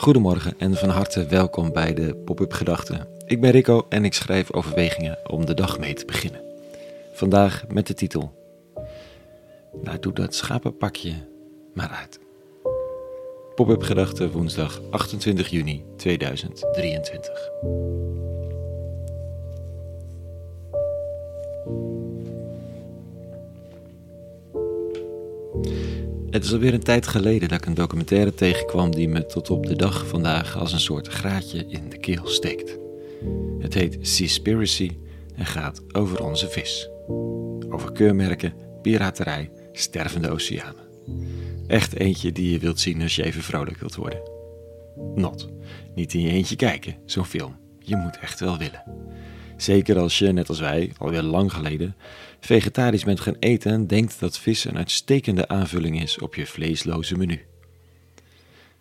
Goedemorgen en van harte welkom bij de Pop-up Gedachten. Ik ben Rico en ik schrijf overwegingen om de dag mee te beginnen. Vandaag met de titel: Nou, doe dat schapenpakje maar uit. Pop-up Gedachten woensdag 28 juni 2023. Het is alweer een tijd geleden dat ik een documentaire tegenkwam die me tot op de dag vandaag als een soort graatje in de keel steekt. Het heet Seaspiracy en gaat over onze vis. Over keurmerken, piraterij, stervende oceanen. Echt eentje die je wilt zien als je even vrolijk wilt worden. Not. Niet in je eentje kijken, zo'n film. Je moet echt wel willen. Zeker als je, net als wij, alweer lang geleden, vegetarisch bent gaan eten en denkt dat vis een uitstekende aanvulling is op je vleesloze menu.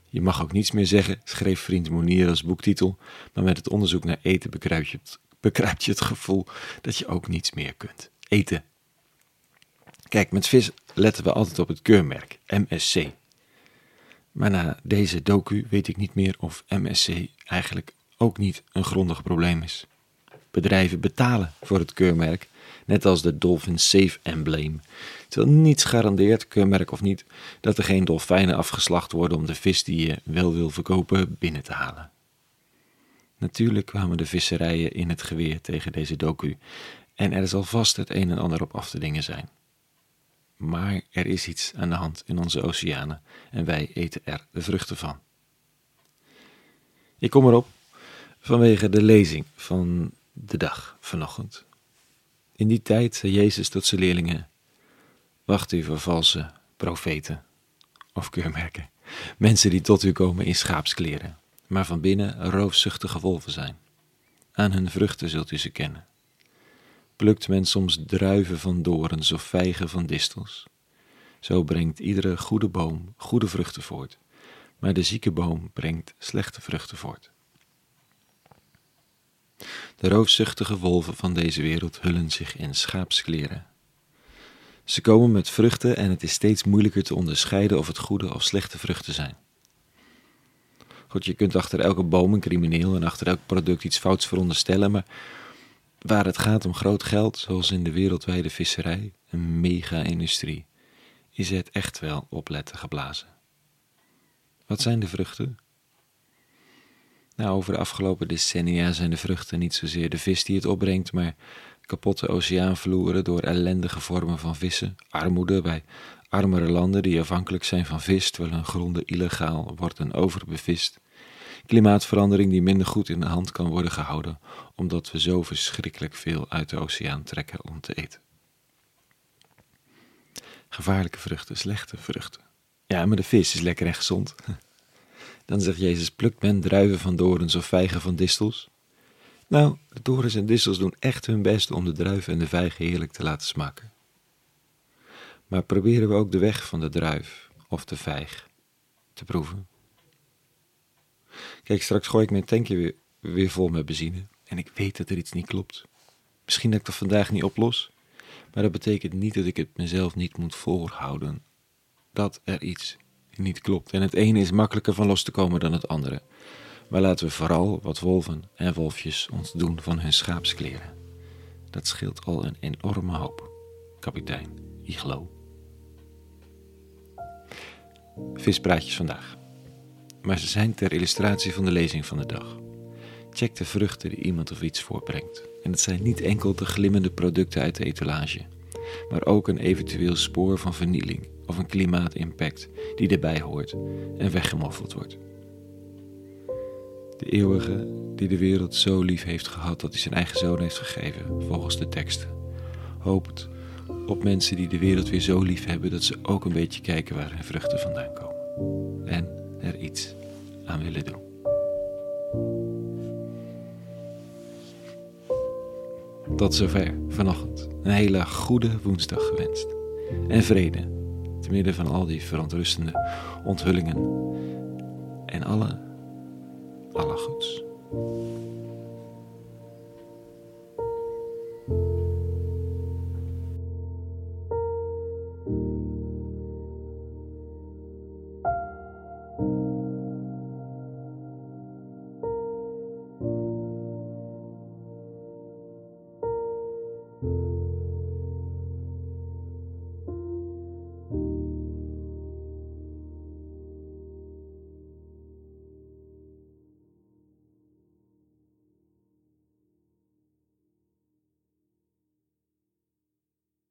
Je mag ook niets meer zeggen, schreef vriend Monier als boektitel, maar met het onderzoek naar eten bekruip je het, bekruipt je het gevoel dat je ook niets meer kunt. Eten. Kijk, met vis letten we altijd op het keurmerk, MSC. Maar na deze docu weet ik niet meer of MSC eigenlijk ook niet een grondig probleem is. Bedrijven betalen voor het keurmerk, net als de Dolphin Safe Emblem. Terwijl niets garandeert, keurmerk of niet, dat er geen dolfijnen afgeslacht worden om de vis die je wel wil verkopen binnen te halen. Natuurlijk kwamen de visserijen in het geweer tegen deze docu en er zal vast het een en ander op af te dingen zijn. Maar er is iets aan de hand in onze oceanen en wij eten er de vruchten van. Ik kom erop vanwege de lezing van de dag vanochtend. In die tijd zei Jezus tot zijn leerlingen: Wacht u voor valse profeten of keurmerken, mensen die tot u komen in schaapskleren, maar van binnen roofzuchtige wolven zijn. Aan hun vruchten zult u ze kennen. Plukt men soms druiven van dorens of vijgen van distels? Zo brengt iedere goede boom goede vruchten voort, maar de zieke boom brengt slechte vruchten voort. De roofzuchtige wolven van deze wereld hullen zich in schaapskleren. Ze komen met vruchten en het is steeds moeilijker te onderscheiden of het goede of slechte vruchten zijn. Goed, je kunt achter elke boom een crimineel en achter elk product iets fouts veronderstellen, maar waar het gaat om groot geld, zoals in de wereldwijde visserij, een mega-industrie, is het echt wel opletten geblazen. Wat zijn de vruchten? Nou, over de afgelopen decennia zijn de vruchten niet zozeer de vis die het opbrengt, maar kapotte oceaanvloeren door ellendige vormen van vissen, armoede bij armere landen die afhankelijk zijn van vis, terwijl hun gronden illegaal worden overbevist, klimaatverandering die minder goed in de hand kan worden gehouden, omdat we zo verschrikkelijk veel uit de oceaan trekken om te eten. Gevaarlijke vruchten, slechte vruchten. Ja, maar de vis is lekker en gezond. Dan zegt Jezus, plukt men druiven van dorens of vijgen van distels? Nou, de dorens en distels doen echt hun best om de druiven en de vijgen heerlijk te laten smaken. Maar proberen we ook de weg van de druif of de vijg te proeven? Kijk, straks gooi ik mijn tankje weer, weer vol met benzine en ik weet dat er iets niet klopt. Misschien dat ik dat vandaag niet oplos, maar dat betekent niet dat ik het mezelf niet moet voorhouden. Dat er iets niet klopt. En het ene is makkelijker van los te komen dan het andere. Maar laten we vooral wat wolven en wolfjes ontdoen van hun schaapskleren. Dat scheelt al een enorme hoop, kapitein Iglo. Vispraatjes vandaag. Maar ze zijn ter illustratie van de lezing van de dag. Check de vruchten die iemand of iets voorbrengt. En het zijn niet enkel de glimmende producten uit de etalage, maar ook een eventueel spoor van vernieling of een klimaatimpact die erbij hoort en weggemoffeld wordt. De eeuwige die de wereld zo lief heeft gehad dat hij zijn eigen zoon heeft gegeven, volgens de teksten, hoopt op mensen die de wereld weer zo lief hebben dat ze ook een beetje kijken waar hun vruchten vandaan komen en er iets aan willen doen. Tot zover vanochtend. Een hele goede woensdag gewenst. En vrede te midden van al die verontrustende onthullingen en alle, alle goeds.